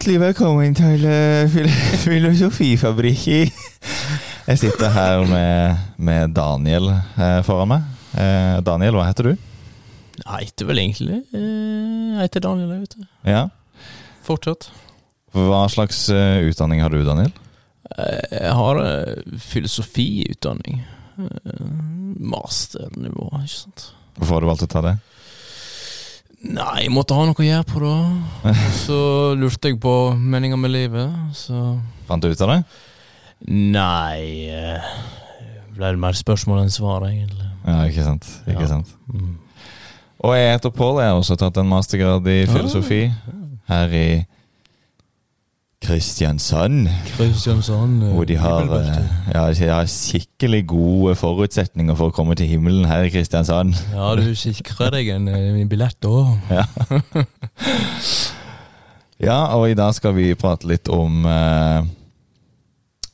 Hjertelig velkommen til uh, Filosofifabrikken. Jeg sitter her med, med Daniel uh, foran meg. Uh, Daniel, hva heter du? Jeg heter vel egentlig Jeg heter Daniel, jeg vet du. Ja. Fortsatt. Hva slags utdanning har du, Daniel? Jeg har filosofiutdanning. Masternivå, ikke sant. Hvorfor har du valgt å ta det? Nei, jeg måtte ha noe å gjøre på, da. Så lurte jeg på meninga med livet, så Fant du ut av det? Nei eh, Ble det mer spørsmål enn svar, egentlig. Ja, ikke sant. Ikke Ja. sant. Mm. Og jeg heter Pål. Jeg har også tatt en mastergrad i filosofi her i Kristiansand. Kristiansand. eh, Hvor de har, eh, ja, de har skikkelig gode forutsetninger for å komme til himmelen her i Kristiansand. Ja, du sikrer deg en, en billett òg. Ja. ja, og i dag skal vi prate litt om uh,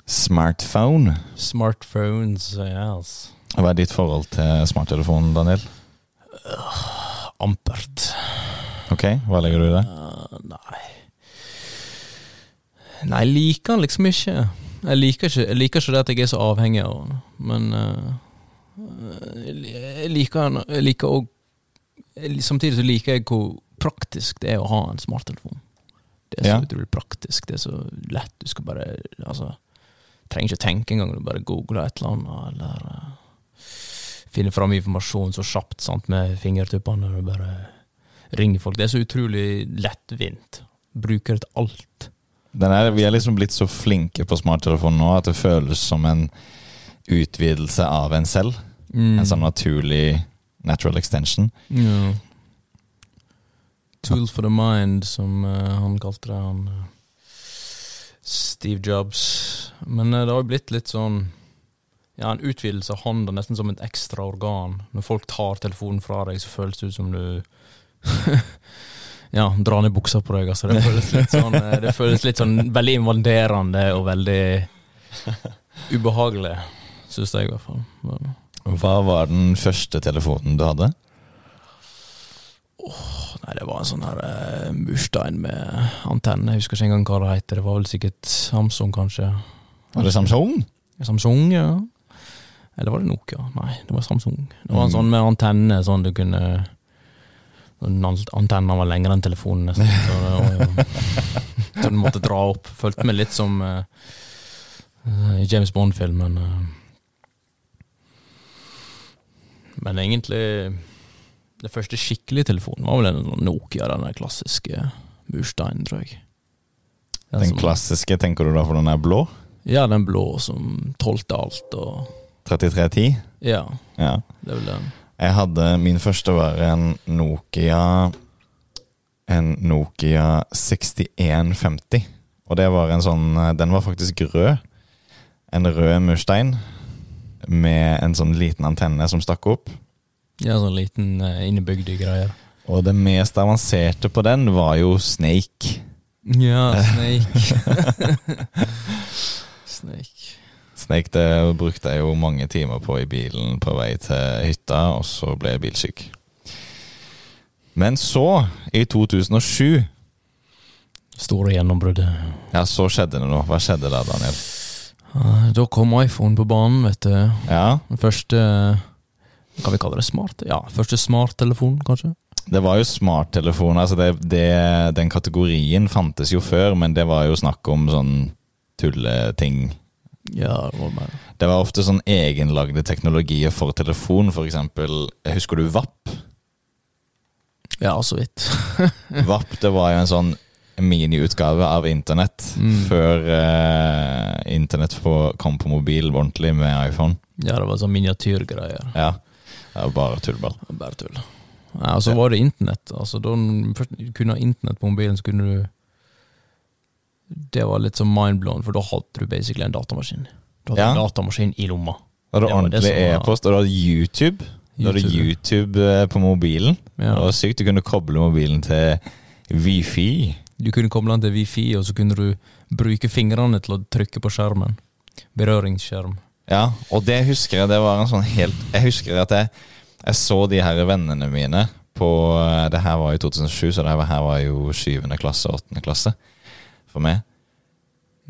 smartphone. Smartphones, yes. Hva er ditt forhold til smarttelefonen, Daniel? Ampert. Ok, hva legger du i det? Uh, nei Nei, jeg liker den liksom ikke. Jeg liker ikke, jeg liker ikke det at jeg er så avhengig av den, men uh, jeg liker den Jeg liker òg Samtidig så liker jeg hvor praktisk det er å ha en smarttelefon. Det er så Ja. utrolig praktisk. Det er så lett. Du skal bare Altså Trenger ikke å tenke engang. Du bare googler et eller annet, eller uh, finner fram informasjon så kjapt sant, med fingertuppene. Og bare ringer folk. Det er så utrolig lettvint. Bruker det til alt. Den er, vi er liksom blitt så flinke på smarttelefonen nå at det føles som en utvidelse av en selv. Mm. En sånn naturlig natural extension. Ja. Tool for the mind, som uh, han kalte det. Han, eh, Steve Jobs. Men uh, det har jo blitt litt sånn Ja, en utvidelse av hånda, nesten som et ekstra organ. Når folk tar telefonen fra deg, så føles det ut som du Ja, drar ned buksa på deg. Altså. Det føles litt sånn eh, Det føles litt sånn veldig invaderende og veldig ubehagelig, syns jeg i hvert fall. Men, Hva var den første telefonen du hadde? Nei, det var en sånn her uh, murstein med antenne. Jeg husker ikke engang hva det heter. Det var vel sikkert Samsung, kanskje. Var det Samsung? Samsung, ja. Eller var det Nokia? Nei, det var Samsung. Det var en Mm. sånn med antenne, sånn du kunne Antennen var lengre enn telefonen, nesten. Så, så du måtte dra opp. Følte meg litt som eh, eh, i James Bond-filmen. Uh. Men egentlig Det første skikkelige telefonen var vel en sånn Nokia, den der klassiske mursteinen, tror jeg. Den Den som- klassiske, tenker du da for den er blå? Ja, den blå som tålte alt og 3310? Ja, Ja. det er vel den. Jeg hadde Min første var en Nokia En Nokia 6150. Og det var en sånn Den var faktisk rød. En rød murstein med en sånn liten antenne som stakk opp. Ja, sånn liten innebygd innebygde greier. Og det mest avanserte på den var jo Snake. Ja, Snake. Snake. Snake det brukte jeg jo mange timer på i bilen på vei til hytta, og så ble jeg bilsyk. Men så, i 2007, Store gjennombruddet. ja, så skjedde det noe. Hva skjedde der, Daniel? Da kom iPhone på banen, vet du. Ja, Den første Hva vi kalle det? Smart? Ja, første smarttelefon, kanskje? det var jo smarttelefon. Altså det, det, den kategorien fantes jo før, men det var jo snakk om sånn tulleting. Ja, det Det var ofte sånn egenlagde teknologier for telefon, for eksempel. Husker du VAP? Ja, så vidt. VAP det var jo en sånn miniutgave av internett Mm. før eh, internett kom på mobil ordentlig med iPhone. Ja, det var sånn miniatyrgreier. Ja, det var bare tullball. Bare tull. Ja, og så var det internett. Altså, da først kunne ha internett på mobilen, så kunne du Det var litt sånn mindblown, for da hadde du basically en datamaskin. Du hadde Ja. en datamaskin i lomma. Da hadde du ordentlig e-post, og du hadde YouTube. Da hadde YouTube. YouTube eh, på mobilen. Ja. Det var sykt du kunne koble mobilen til Wifi. Du kunne koble den til wifi, og så kunne du bruke fingrene til å trykke på skjermen. Berøringsskjerm. Ja, og det husker jeg. Det var en sånn helt Jeg husker at jeg, jeg så de her vennene mine på eh, Det her var i 2007, så det her var jo 7. klasse, 8. klasse. For meg.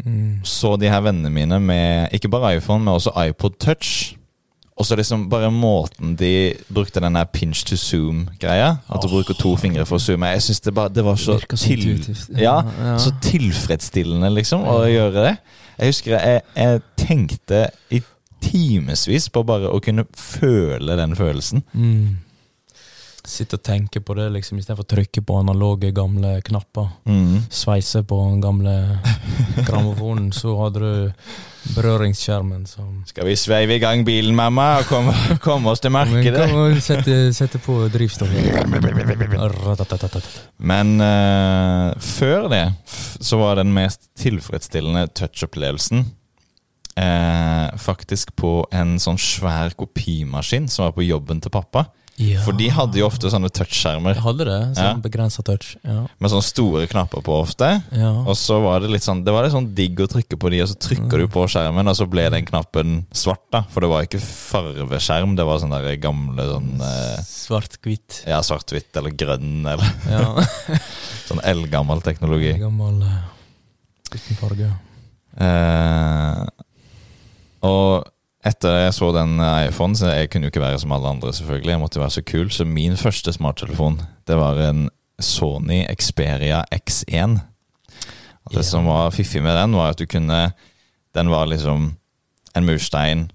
Mm. Så de her vennene mine med ikke bare iPhone, men også iPod Touch. Og så liksom bare måten de brukte den der pinch to zoom-greia. At du oh. bruker to fingre for å zoome. Jeg synes det, det var så, det til, ja, Ja. så tilfredsstillende, liksom, å gjøre det. Jeg husker jeg, jeg tenkte i timevis på bare å kunne føle den følelsen. Mm. Sitte og tenke på det, liksom, istedenfor å trykke på analoge, gamle knapper. Mm. Sveise på den gamle grammofonen, så hadde du berøringsskjermen som Skal vi sveive i gang bilen, mamma, og komme, komme oss til markedet? Kan vi sette, sette på drivstoffet. Men uh, før det så var den mest tilfredsstillende touch-opplevelsen uh, faktisk på en sånn svær kopimaskin som var på jobben til pappa. Ja. For de hadde jo ofte sånne touchskjermer hadde det, sånn ja. touch. Ja. med sånne store knapper på ofte. ja. Og så var det litt sånn Det var litt sånn digg å trykke på de, og så trykker du på skjermen, og så ble den knappen svart, da. For det var ikke farveskjerm, det var sånne der gamle sånn eh, Svart-hvitt. Ja, svart-hvitt eller grønn, eller Ja. sånn eldgammel teknologi. Gammel eh, uten farge. Eh, og etter jeg så den iPhone, så jeg kunne jo ikke være som alle andre, selvfølgelig. Jeg måtte være så kul. Så min første smarttelefon, det var en Sony Xperia X1. Og det Ja. som var fiffig med den, var at du kunne Den var liksom en murstein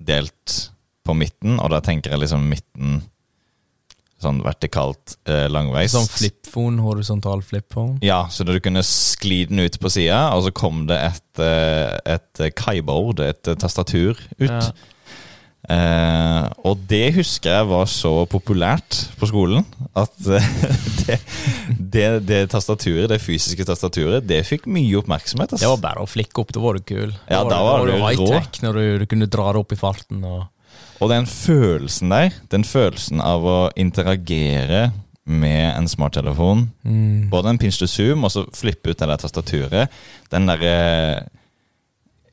delt på midten, og da tenker jeg liksom midten sånn vertikalt eh, langveis. Sånn flipphone, horisontal flipphone. Ja, så da du kunne skli den ut på sida, og så kom det et, eh, et keyboard, et eh, tastatur, ut. Ja. Eh, og det husker jeg var så populært på skolen at eh, det, det, det tastaturet, det fysiske tastaturet, det fikk mye oppmerksomhet. Det Altså. var bare å flikke opp, da var du kul. Ja, da var du rå. high-tech når du, du kunne dra det opp i farten. Og, Og den følelsen der, den følelsen av å interagere med en smarttelefon, mm. både en pinch to zoom og så flippe ut det der tastaturet, den derre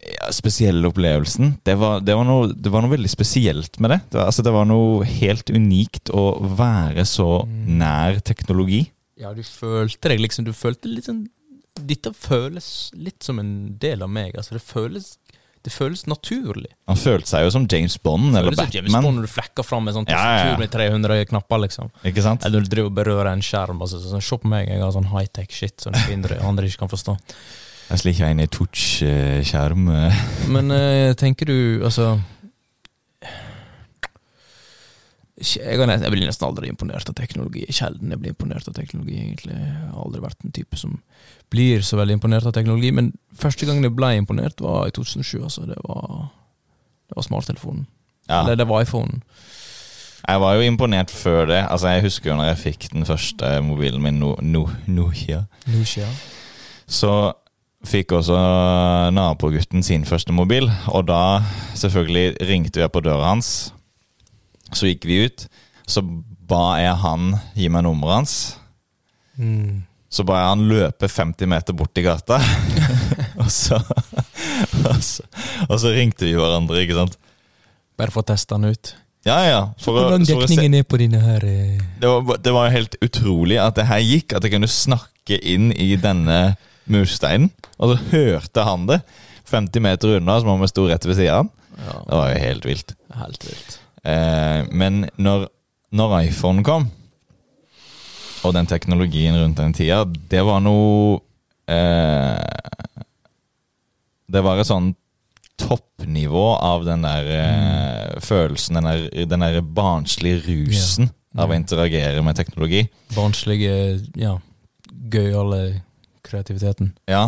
ja, spesielle opplevelsen. Det var, det, var noe, det var noe veldig spesielt med det. Det var, altså, det var noe helt unikt å være så nær teknologi. Ja, du følte deg liksom Du følte litt sånn Dette føles litt som en del av meg. Altså, det føles Det føles naturlig. Han følte seg jo som James Bond eller som James Bond når du flekker fram en sånn Ja, ja, ja. med 300 knapper, liksom. Ikke sant? Eller du driver og berører en skjerm. Altså, sånn, Se på meg, jeg har sånn high-tech shit som andre, andre ikke kan forstå. Jeg slikker inn i touch-skjerm. eh. Men uh, tenker du, altså ikke- jeg, har nesten, jeg blir nesten aldri imponert av teknologi. Sjelden jeg blir imponert av teknologi, egentlig. Jeg har aldri vært en type som blir så veldig imponert av teknologi. Men første gangen jeg ble imponert, var i 2007. Altså. Det var, det var smarttelefonen. Ja. Eller det var iPhonen. Jeg var jo imponert før det. Altså Jeg husker jo når jeg fikk den første mobilen min, no, no, Nokia. Så fikk også nabogutten sin første mobil, og da selvfølgelig ringte jeg på døra hans. Så gikk vi ut. Så ba jeg han gi meg nummeret hans. Mm. Så ba jeg han løpe 50 meter bort i gata. og, så, og, så, og så ringte vi hverandre, ikke sant. Bare for å teste han ut. Ja, ja. For Hvordan dekningen er på dine her eh, det, var, det var helt utrolig at det her gikk. At jeg kunne snakke inn i denne mursteinen. Og så hørte han det 50 meter unna, som om jeg sto rett ved siden av han. Ja, Det var jo helt vilt. helt vilt. Eh, men når, når iPhone kom, og den teknologien rundt den tida, det var noe eh, Det var et sånn toppnivå av den der eh, følelsen, den der, den der barnslige rusen Ja. av å interagere med teknologi. Barnslige, ja, gøyale kreativiteten. Ja,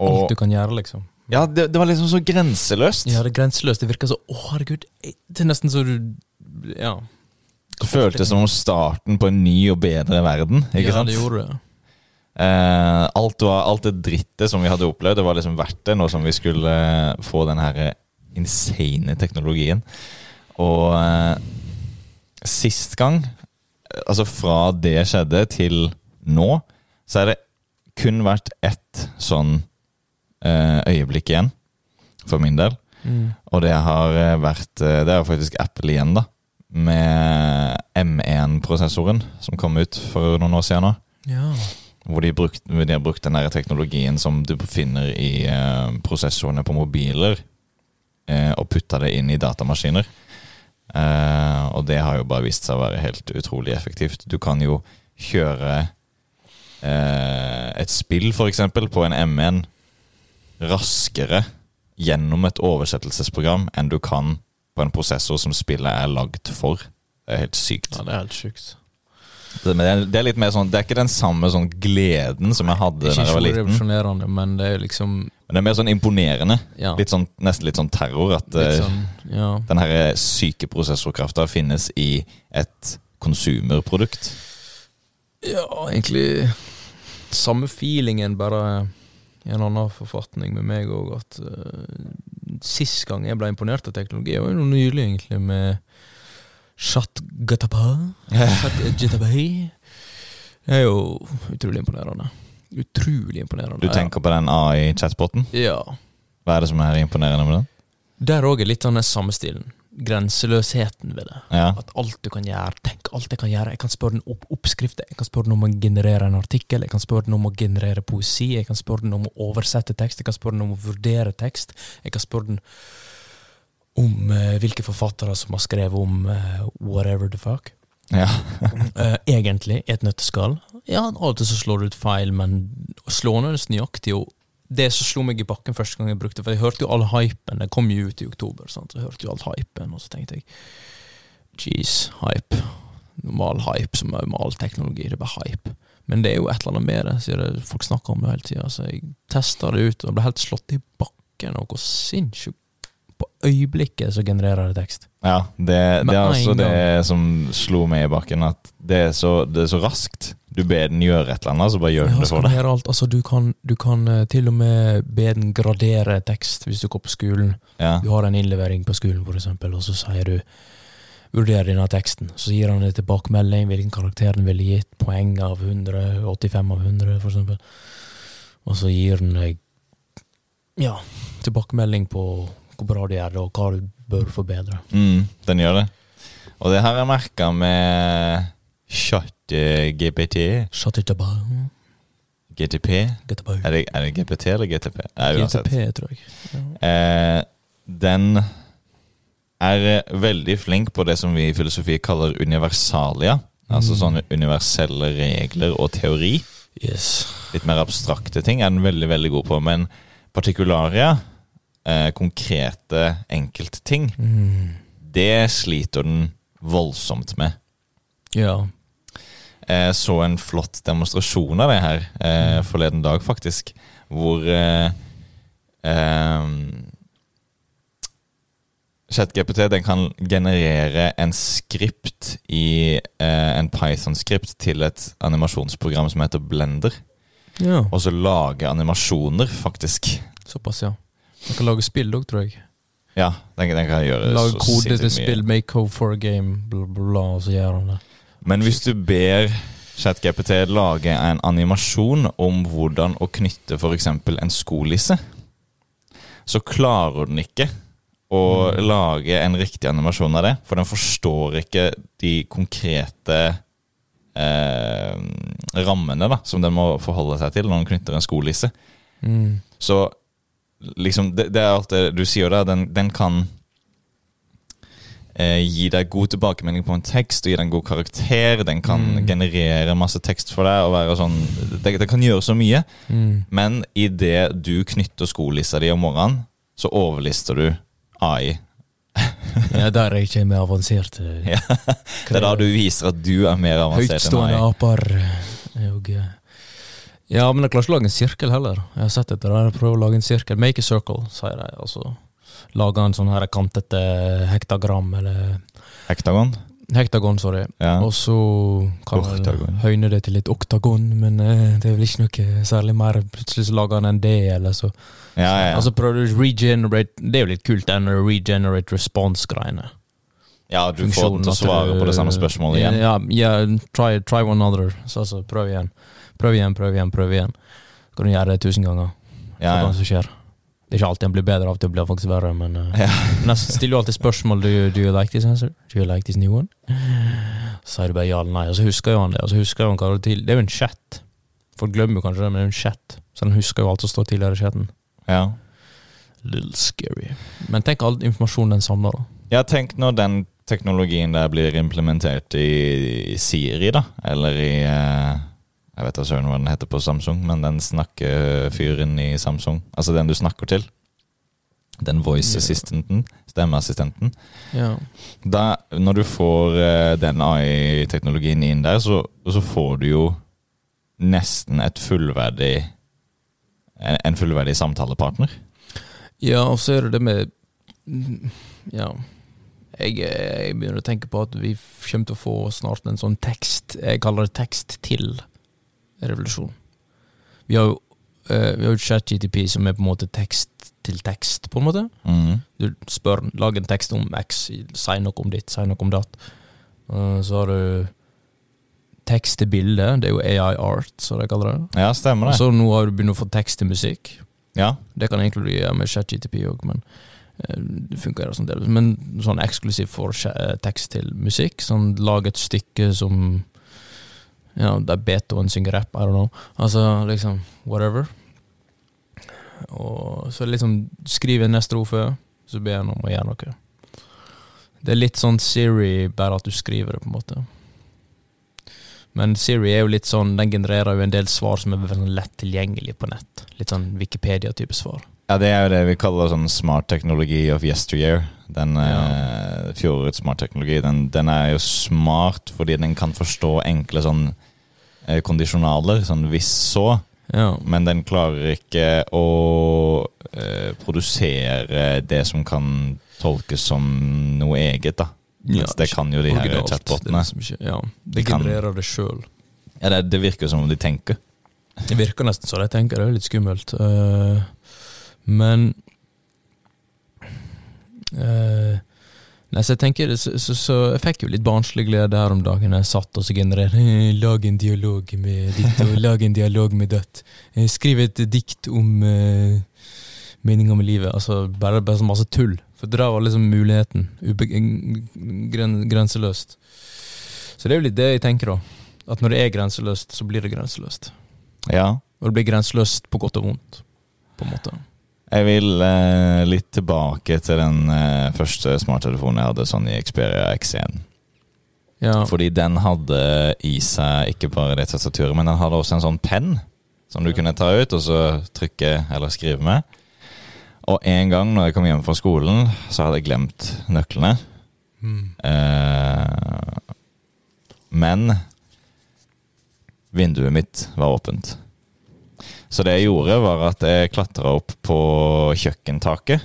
Alt du kan gjøre, liksom. Ja, det, det var liksom så grenseløst. Ja, det er grenseløst. Det virker så Å, herregud. Det er nesten så du Ja. Det føltes som om starten på en ny og bedre verden. Ikke ja, sant? det gjorde det. Eh, alt, var, alt det drittet som vi hadde opplevd, det var liksom verdt det, nå som vi skulle eh, få den her eh, insane teknologien. Og eh, sist gang, eh, altså fra det skjedde til nå, så er det kun vært ett sånn øyeblikk igjen, for min del. Mm. Og det har eh, vært eh, Det er jo faktisk Apple igjen, da. Med M1-prosessoren som kom ut for noen år siden nå. Ja. hvor de, brukt, de har brukt den der teknologien som du finner i eh, prosessorene på mobiler, eh, og putta det inn i datamaskiner. Eh, og det har jo bare vist seg å være helt utrolig effektivt. Du kan jo kjøre eh, et spill, for eksempel, på en M1 raskere gjennom et oversettelsesprogram enn du kan på en prosessor som spillet er lagd for. Det er helt sykt. Ja, det er helt sykt. Det, men det, er, det er litt mer sånn Det er ikke den samme sånn gleden som jeg hadde da jeg var liten. revolusjonerende, men det er liksom Men det er mer sånn imponerende. Ja. Litt sånn, nesten litt sånn terror. At eh, sånn, ja. den her syke prosessorkrafta finnes i et konsumerprodukt. ja, egentlig samme feelingen, bare i en annen forfatning med meg òg. At uh, sist gang jeg ble imponert av teknologi, var jo nylig, egentlig, med Chat Gatapa. Det er jo utrolig imponerende. Utrolig imponerende. Du tenker på den AI-chatboten? Ja. Hva er det som er imponerende med den? Der òg er litt av den samme stilen. Grenseløsheten ved det. Ja, At alt du kan gjøre, tenk alt jeg kan gjøre. Jeg kan spørre den opp oppskrifter, jeg kan spørre den om å generere en artikkel, jeg kan spørre den om å generere poesi, jeg kan spørre den om å oversette tekst, jeg kan spørre den om å vurdere tekst, jeg kan spørre den om uh, hvilke forfattere som har skrevet om uh, whatever the fuck. ja. uh, egentlig, et nøtteskall. Ja, av og til så slår det ut feil, men slående nøyaktig jo det som slo meg i bakken første gang jeg brukte For jeg hørte jo all hypen. Det kom jo ut i oktober. Sant? Jeg hørte jo all hypen, og så tenkte jeg Jeez, hype. Normal hype som er med all teknologi. Det er bare hype. Men det er jo et eller annet med det, sier det. Folk snakker om det hele tida. Så jeg testa det ut, og ble helt slått i bakken. Og hvor sinnssykt På øyeblikket så genererer det tekst. ja det, det er altså det som slo meg i bakken, at det er så, det er så raskt. Du ber den gjøre et eller annet, så bare gjør den Ja, det for deg. Altså, du kan, du kan eh, til og med be den gradere tekst hvis du går på skolen. Ja. Du har en innlevering på skolen, for eksempel, og så sier du Vurder denne teksten. Så gir han en tilbakemelding, hvilken karakter den ville gitt. Poeng av 100, 85 av 100, for eksempel. Og så gir den deg ja, tilbakemelding på hvor bra du gjør det, og hva du bør forbedre. Mm, den gjør det. Og det har jeg merka med ChatGPT. Shut it down. GTP. Er det, er det GPT eller GTP? Nei. GTP, tror jeg. Ja. Eh, den er eh, veldig flink på det som vi i filosofi kaller universalia. Altså Mm. sånne universelle regler og teori. Yes. Litt mer abstrakte ting er den veldig veldig god på. Men partikularia, eh, konkrete enkeltting, Mm. det sliter den voldsomt med. Ja. Jeg så en flott demonstrasjon av det her eh, forleden dag, faktisk. Hvor eh, eh, ChatGPT den kan generere en skript i eh, en Python-skript til et animasjonsprogram som heter Blender. ja. Og så lage animasjoner, faktisk. Såpass, ja. Man kan lage spill òg, tror jeg. Ja, den, den kan gjøre Lage så kode til spill, make hope for a game, bla, bla, bla, og så gjør han det. Men hvis du ber ChatGPT lage en animasjon om hvordan å knytte f.eks. en skolisse, så klarer den ikke å Mm. lage en riktig animasjon av det. For den forstår ikke de konkrete eh, rammene da, som den må forholde seg til når den knytter en skolisse. Mm. Så liksom, det, det er alt det du sier der. Den, den kan eh, gi deg god tilbakemelding på en tekst og gi deg en god karakter. Den kan Mm. generere masse tekst for deg og være sånn Det, det kan gjøre så mye. Mm. Men idet du knytter skolissa di om morgenen, så overlister du AI. Ja, der er ikke mer avansert. eh, Ja. Det er da du viser at du er mer avansert enn Høytstående AI. aper. Og, ja, men jeg klarer ikke å lage en sirkel heller. Jeg har sett etter det. Prøver å lage en sirkel. Make a circle, sier de. Altså lage en sånn her kantete hektagram, eller Hektagon? hektagon, sorry. Ja. Og så kan man høyne det til litt oktagon, men eh, det er vel ikke noe særlig mer. Plutselig så lager han en D, eller så ja, ja, ja. Altså prøver du å regenerate Det er jo litt kult, den regenerate response-greiene. ja, du får til å svare på det samme spørsmålet igjen. Ja, ja try, try one other. Så altså, prøv igjen. Prøv igjen, prøv igjen, prøv igjen. Så kan du gjøre det tusen ganger. Ja, Hva ja. som skjer. Det er ikke alltid en blir bedre, av til blir det faktisk verre, men uh, Ja. Nesten stiller jo alltid spørsmål do you, do you like this answer? Do you like this new one? Så sier du bare ja eller nei, og så husker jo han det. Og så husker han hva det til. Det er jo en chat. Folk glemmer jo kanskje det, men det er jo en chat, så han husker jo alt som står tidligere i chatten. Ja. Little scary. Men tenk all informasjonen den samler, da. Ja, tenk når den teknologien der blir implementert i, i Siri, da. Eller i eh, Jeg vet da søren hva den heter på Samsung, men den snakkefyren i Samsung. Altså den du snakker til. Den voice assistenten. Stemmeassistenten. Ja. Da, når du får eh, den AI-teknologien inn der, så, så får du jo nesten et fullverdig en en fullverdig samtalepartner. Ja, og så er det det med Ja. Jeg, jeg begynner å tenke på at vi kommer til å få snart en sånn tekst Jeg kaller det tekst til revolusjon. Vi har jo eh, Vi har jo ChatGTP som er på en måte tekst til tekst, på en måte. Mm. Du spør lag en tekst om X, si noe om ditt, si noe om datt. Eh, så har du tekst til bilde, det er jo AI art, som de kaller det. Ja, stemmer det. så nå har du begynt å få tekst til musikk. Ja, Det kan egentlig gjøre med ChatGTP òg, men eh, det funker sånn delvis. Men sånn eksklusivt for tekst til musikk. Sånn lag et stykke som Ja, er Beethoven synger rap, I don't know. Altså liksom whatever. Og så liksom skriv neste strofe, så ber han om å gjøre noe. Det er litt sånn Siri, bare at du skriver det, på en måte. Men Siri er jo litt sånn, den genererer jo en del svar som er lett tilgjengelig på nett. Litt sånn Wikipedia-type svar. Ja, det er jo det vi kaller sånn smart teknologi of yesteryear. Den eh, fjorårets smart teknologi, den, den er jo smart fordi den kan forstå enkle sånn uh, kondisjonaler, sånn hvis så, Ja. men den klarer ikke å uh, produsere det som kan tolkes som noe eget, da. Ja, det kan jo de her er chatbotene. liksom ja, De genererer det sjøl. Ja, det, det virker som om de tenker. Det virker nesten så de tenker det er litt skummelt. Eh, men uh, Nei, så jeg tenker så, så, så jeg fikk jo litt barnslig glede her om dagen. Jeg satt og så genererte eh, Lag en dialog med ditt, og lag en dialog med datt. Eh, Skriv et dikt om uh, meninga med livet. Altså bare, bare så masse tull. For det der var liksom muligheten. Ube gren grenseløst. Så det er jo litt det jeg tenker, da. At når det er grenseløst, så blir det grenseløst. Ja. Og det blir grenseløst på godt og vondt, på en måte. Jeg vil eh, litt tilbake til den eh, første smarttelefonen jeg hadde, sånn i Xperia X1. Ja. Fordi den hadde i seg ikke bare det tastaturet, men den hadde også en sånn penn som du kunne ta ut og så trykke eller skrive med. Og en gang når jeg kom hjem fra skolen, så hadde jeg glemt nøklene. Mm. Eh, men vinduet mitt var åpent. Så det jeg gjorde, var at jeg klatra opp på kjøkkentaket,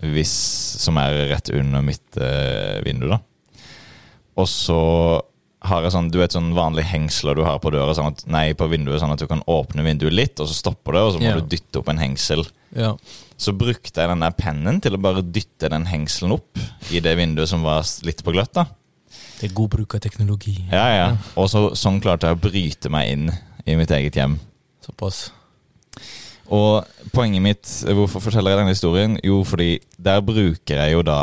hvis, som er rett under mitt eh, vindu, da. Og så har jeg sånn, du vet sånn vanlig hengsler du har på døra, sånn at, nei, på vinduet, sånn at du kan åpne vinduet litt, og så stopper det, og så må yeah. du dytte opp en hengsel. Yeah. Så brukte jeg den der pennen til å bare dytte den hengselen opp i det vinduet som var litt på gløtt, da. Det er god bruk av teknologi. Ja, ja. Og så, sånn klarte jeg å bryte meg inn i mitt eget hjem. Såpass. Og poenget mitt, hvorfor forteller jeg denne historien? Jo, fordi der bruker jeg jo da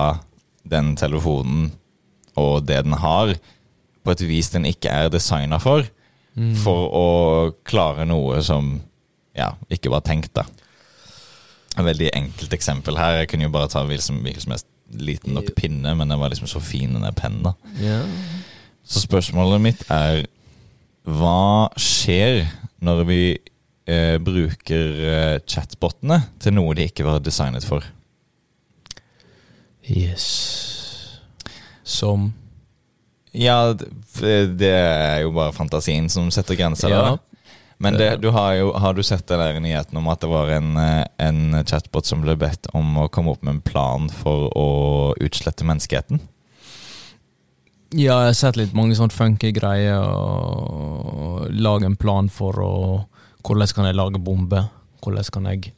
den telefonen og det den har, på et vis den ikke er designa for, Mm. for å klare noe som ja, ikke var tenkt, da. Et veldig enkelt eksempel her. Jeg kunne jo bare ta hvilken som helst liten nok pinne, men den var liksom så fin, den der pennen. da. Ja. Så spørsmålet mitt er Hva skjer når vi eh, bruker eh, chatbotene til noe de ikke var designet for? Yes. Som Ja, det det er jo bare fantasien som setter grenser. Ja. da. Men det, du har, jo, har du sett den der nyheten om at det var en, eh, en chatbot som ble bedt om å komme opp med en plan for å utslette menneskeheten? Ja, jeg har sett litt mange sånne funky greier, og lage en plan for å Hvordan kan jeg lage bombe? Hvordan kan jeg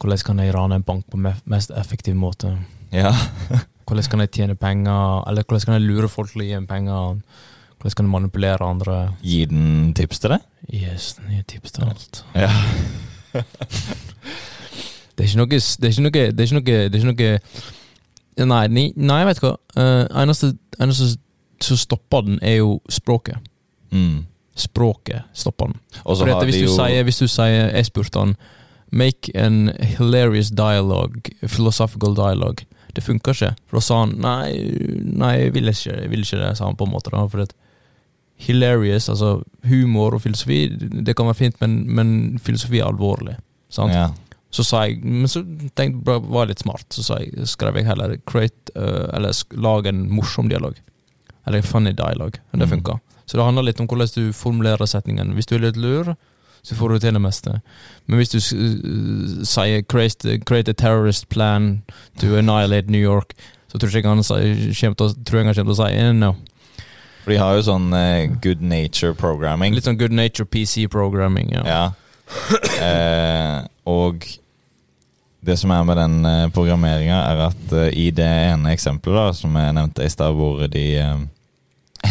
Hvordan kan jeg rane en bank på mest effektiv måte? Ja. Hvordan kan jeg tjene penger, eller hvordan kan jeg lure folk til å gi en penger? Hvordan kan jeg manipulere andre? Gi den tips til deg? Yes, den gir tips til alt. Ja. Det er ikke noe Det er ikke noe Det er ikke noe, det er ikke noe Nei, nei, nei vet du hva. Uh, eneste, eneste som stopper den, er jo språket. Mm. Språket stopper han. Hvis, jo hvis du sier Jeg spurte han Make an hilarious dialogue, philosophical dialogue. Det funker ikke. For da sa han nei, nei jeg vil ikke, jeg vil ikke det, sa han på en måte. da, For at hilarious, altså humor og filosofi, det kan være fint, men, men filosofi er alvorlig. Sant? ja. Så sa jeg Men så tenkte jeg var litt smart, så sa jeg, skrev jeg heller create, uh, eller lag en morsom dialog. Eller funny dialog. Og det Mm. funka. Så det handler litt om hvordan du formulerer setningen. Hvis du er litt lur, så får du til det meste. Men hvis du uh, sier create, 'create a terrorist plan to annihilate New York', så tror jeg ikke han kommer til å- si eh, no. For de har jo sånn uh, good nature programming. Litt sånn good nature PC-programming. Ja. Ja. Eh, og det som er med den eh, programmeringa, er at uh, i det ene eksempelet da, som jeg nevnte i stad, hvor de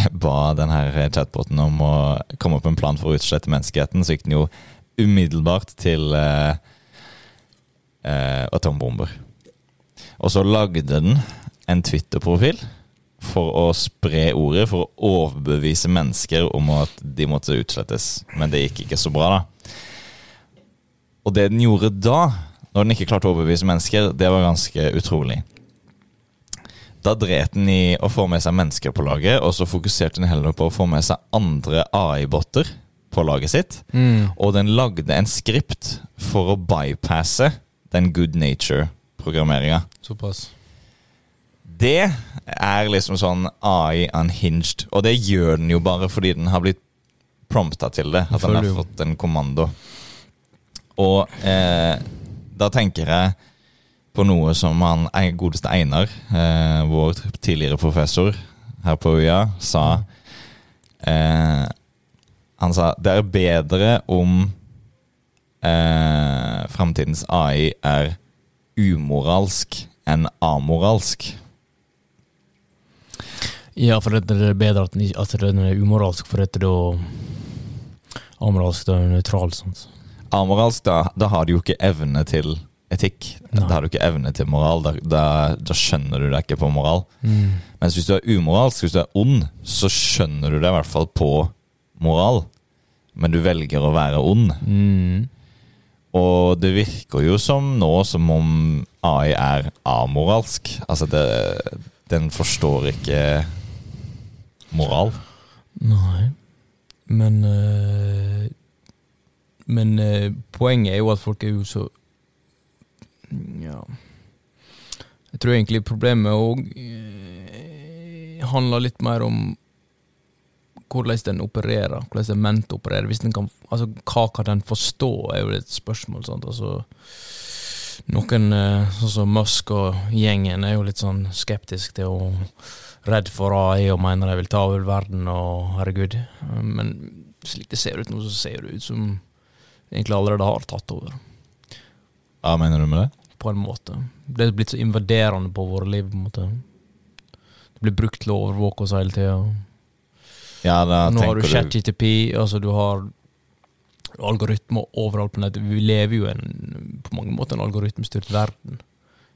ba denne chatboten om å komme opp med en plan for å utslette menneskeheten, så gikk den jo umiddelbart til eh, eh, atombomber. Og så lagde den en Twitter-profil for å spre ordet, for å overbevise mennesker om at de måtte utslettes. Men det gikk ikke så bra, da. Og det den gjorde da, når den ikke klarte å overbevise mennesker, det var ganske utrolig. Da dret den i å få med seg mennesker på laget, og så fokuserte den heller på å få med seg andre AI-botter på laget sitt. Mm. Og den lagde en skript for å bypasse den good nature-programmeringa. Såpass. Det er liksom sånn AI unhinged, og det gjør den jo bare fordi den har blitt prompta til det. At den har fått en kommando. Og eh, da tenker jeg på noe som han godeste Einar, eh, vår tidligere professor her på UiA, sa. Eh, han sa det er bedre om eh, framtidens AI er umoralsk enn amoralsk. Ja, for det er bedre at den, at den er umoralsk, for dette da Amoralsk, da er nøytral. Sant? Amoralsk, da, da har de jo ikke evne til etikk. Da har du ikke evne til moral. Da, da, da skjønner du deg ikke på moral. Mm. Mens hvis du er umoralsk, hvis du er ond, så skjønner du deg i hvert fall på moral. Men du velger å være ond. Mm. Og det virker jo som nå som om AI er amoralsk. Altså, det, den forstår ikke moral. Nei. Men øh, Men øh, poenget er jo at folk er jo så Ja. Jeg tror egentlig problemet òg handler litt mer om hvordan den opererer, hvordan den ment opererer. Hvis den kan, altså, hva kan den forstå, er jo et spørsmål. Sant? Altså, noen, eh, sånn som Musk og gjengen, er jo litt sånn skeptisk til å Redd for AI og mener de vil ta over verden og herregud. Men slik det ser ut nå, så ser det ut som egentlig allerede har tatt over, Hva mener du med det? På en måte. Det er blitt så invaderende på våre liv, på en måte. Det blir brukt til å overvåke oss hele tida. Ja, Nå har du tenker du ChatGTP, altså du har algoritmer overalt på nettet. Vi lever jo en, på mange måter en algoritmestyrt verden.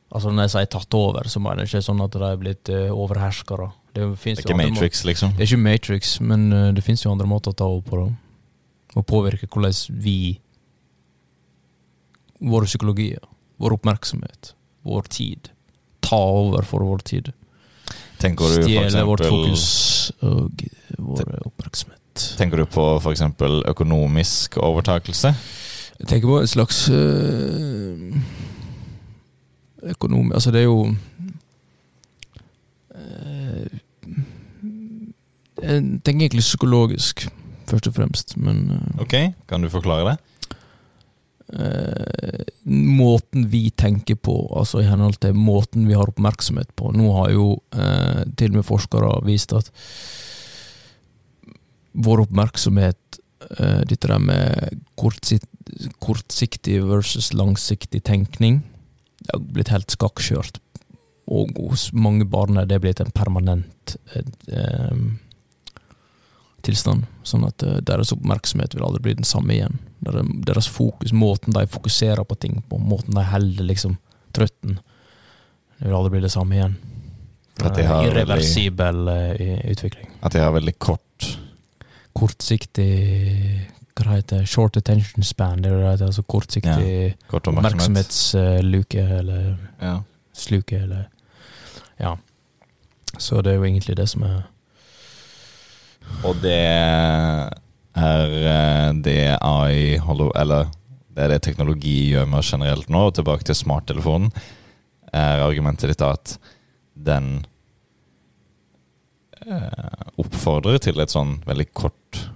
Altså Når jeg sier tatt over, så mener jeg ikke sånn at de er blitt uh, overherskere. Det, Det er ikke Matrix, liksom. Det er ikke Matrix, men uh, det finnes jo andre måter å ta over på. da Og påvirke hvordan vi Vår psykologi. psykologier, vår oppmerksomhet, vår tid. Ta over for vår tid. Tenker du Stjele vårt fokus og vår oppmerksomhet. Tenker du på f.eks. økonomisk overtakelse? Jeg tenker på en slags øh, økonom... Altså, det er jo øh, Jeg tenker egentlig psykologisk, først og fremst, men øh, Ok, kan du forklare det? Eh, måten vi tenker på, altså i henhold til måten vi har oppmerksomhet på. Nå har jo eh, til og med forskere vist at vår oppmerksomhet, eh, dette der med kortsikt, kortsiktig versus langsiktig tenkning, det har blitt helt skakkskjørt. Og hos mange barn er det blitt en permanent eh, tilstand. Sånn at eh, deres oppmerksomhet vil aldri bli den samme igjen. Der- Deres fokus, måten de fokuserer på ting på, måten de holder liksom trøtten, det vil aldri bli det samme igjen. At de har Irreversibel veldig, utvikling. at de har veldig kort kortsiktig Hva heter det Short attention span. Det er det, altså kortsiktig Kort oppmerksomhet. oppmerksomhetsluke, eller Ja. sluke, eller Ja. Så det er jo egentlig det som er Og det er eh, det AI Eller det er det teknologi gjør med generelt nå. Og tilbake til smarttelefonen. Er argumentet ditt at den eh, oppfordrer til et sånn veldig kort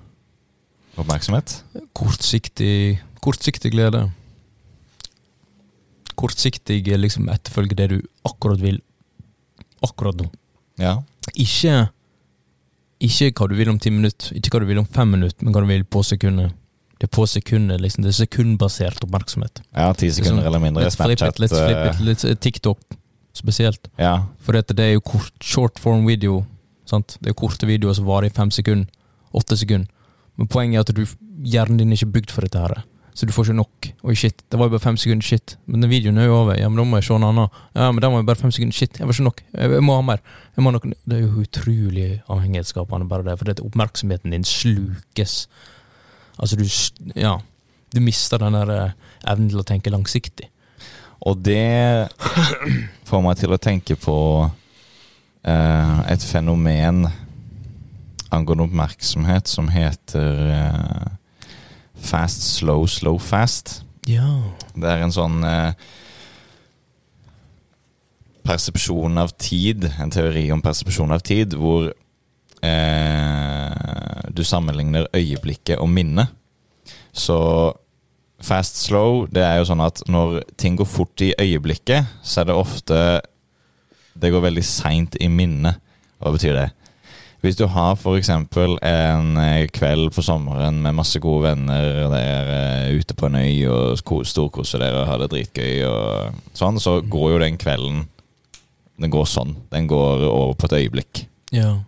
oppmerksomhet? kortsiktig Kortsiktig glede. Kortsiktig liksom etterfølge det du akkurat vil akkurat nå. Ja. Ikke Ikke hva du vil om ti minutter, ikke hva du vil om fem minutter, men hva du vil på sekundet. Det er på sekundet, liksom. Det er sekundbasert oppmerksomhet. ja ti sekunder eller mindre. Let's flip it, let's flip it. Let's, eh, TikTok spesielt. Ja. For dette, det er jo kort, short form video. Sant? Det er korte videoer som varer i fem sekunder. Åtte sekunder. Men poenget er at du, hjernen din er ikke bygd for dette her. Så du får ikke nok. Oi, shit, det var jo bare fem sekunder. Shit. Men den videoen er jo over. Ja, men da må jeg se en annen. Ja, men den var jo bare fem sekunder. Shit, jeg var ikke nok. Jeg, må ha mer. Jeg må ha noe. Det er jo utrolig avhengighetsskapende, bare det. For dette oppmerksomheten din slukes. Altså, du Ja. Du mister den der eh, evnen til å tenke langsiktig. Og det får meg til å tenke på eh, et fenomen angående oppmerksomhet som heter eh, fast, slow, slow, fast. Ja. Det er en sånn eh, persepsjon av tid, en teori om persepsjon av tid, hvor eh, du sammenligner øyeblikket og minnet. Så fast slow, det er jo sånn at når ting går fort i øyeblikket, så er det ofte Det går veldig seint i minnet. Hva betyr det? Hvis du har f.eks. en eh, kveld på sommeren med masse gode venner, der er ute på en øy og storkoser dere og har det dritgøy, og sånn, så går jo den kvelden Den går sånn. Den går over på et øyeblikk. Ja.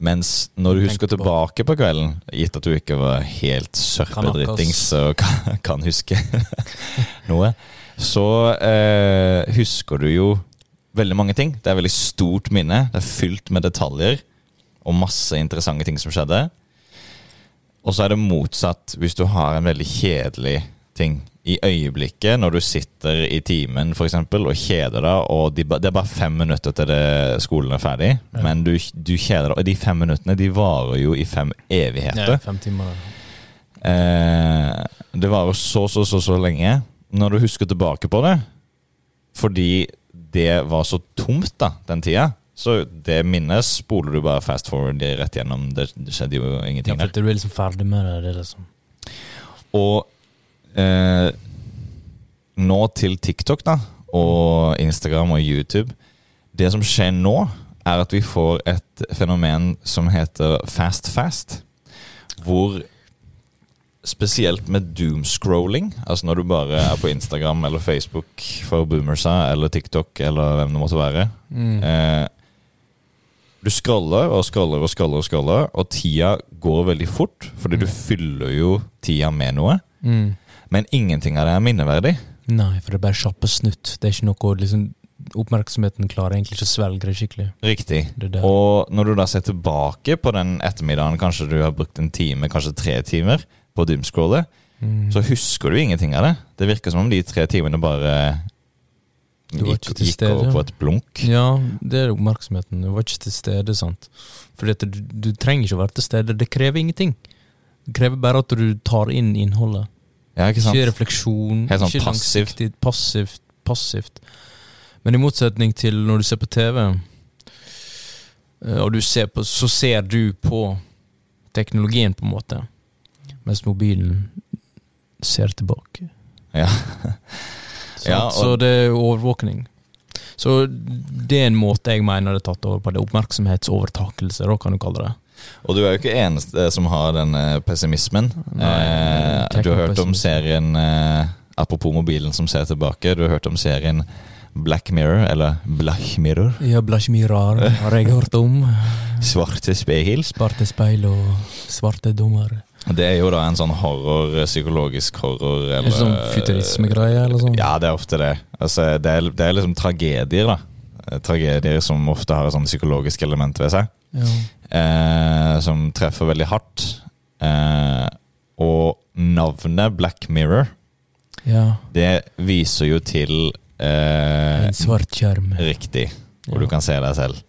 Mens når du husker tilbake på kvelden, gitt at du ikke var helt sørpedrittings og kan, kan huske noe, så eh, husker du jo veldig mange ting. Det er et veldig stort minne. Det er fylt med detaljer og masse interessante ting som skjedde. Og så er det motsatt hvis du har en veldig kjedelig ting. I øyeblikket, når du sitter i timen for eksempel, og kjeder deg, og de, det er bare fem minutter til skolen er ferdig, Ja. men du, du kjeder deg, og de fem minuttene de varer jo i fem evigheter. ja fem timer. Eh, det varer så, så, så, så lenge. Når du husker tilbake på det, fordi det var så tomt da, den tida, så det minnet spoler du bare fast forward rett gjennom. Det, det skjedde jo Ja, ingenting for der. du er liksom ferdig med det. det liksom. Og eh, nå til TikTok da, og Instagram og YouTube. Det som skjer nå, er at vi får et fenomen som heter fast fast. Hvor spesielt med doomscrolling, altså når du bare er på Instagram eller Facebook for boomersa, eller TikTok eller hvem det måtte være, Mm. Eh, du scroller og scroller og scroller, og scroller, og tida går veldig fort, fordi du fyller jo tida med noe. Mm. Men ingenting av det er minneverdig. Nei, for det er bare kjappe snutt. Det er ikke noe liksom, Oppmerksomheten klarer egentlig ikke å svelge det skikkelig. Riktig. Det. Og når du da ser tilbake på den ettermiddagen, kanskje du har brukt en time, kanskje tre timer på å Mm. så husker du ingenting av det. Det virker som om de tre timene bare gikk, gikk over på et blunk. Ja, det er oppmerksomheten. Du var ikke til stede, sant. Fordi du, du trenger ikke å være til stede. Det krever ingenting. Det krever bare at du tar inn innholdet. Ja, ikke? Ikke refleksjon. Helt sånn ikke passivt. Passivt. Passivt. Men i motsetning til når du ser på TV, eh, og du ser på, så ser du på teknologien, på en måte. Mens mobilen ser tilbake. Ja. så, Ja, og- Så det er overvåkning. Så det er en måte jeg mener det er tatt over på. Det er oppmerksomhetsovertakelse, da kan du kalle det. Og du er jo ikke eneste som har den pessimismen. Nei, eh, du har hørt om serien eh, Apropos mobilen som ser tilbake. Du har hørt om serien Black Mirror, eller Black Mirror. Ja, Black Mirror har jeg hørt om. Svarte speil. Svarte speil og svarte dommer. Det er jo da en sånn horror, psykologisk horror. Er Eller, det sånn futurismegreie eller sånn? Ja, det er ofte det. Altså, det, er, det er liksom tragedier, da. tragedier som ofte har et sånn psykologisk element ved seg. Ja. Eh, som treffer veldig hardt. Eh, og navnet Black Mirror, ja. det viser jo til eh, En svart skjerm. Riktig. Hvor Ja. du kan se deg selv.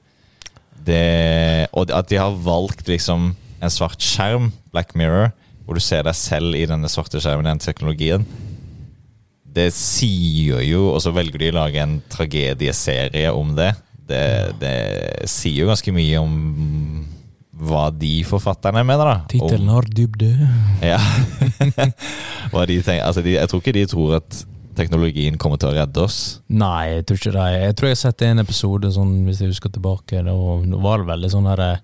Det, og at de har valgt liksom en svart skjerm, Black Mirror, hvor du ser deg selv i denne svarte skjermen, den teknologien, det sier jo Og så velger de å lage en tragedieserie om det. Det, det sier jo ganske mye om hva de forfatterne mener, da. Tittelen har dybde. ja. Hva de tenker, altså de, jeg tror ikke de tror at teknologien kommer til å redde oss. Nei, jeg tror ikke det. Jeg tror jeg har sett en episode, sånn, hvis jeg husker tilbake. Da da var det veldig sånn her eh,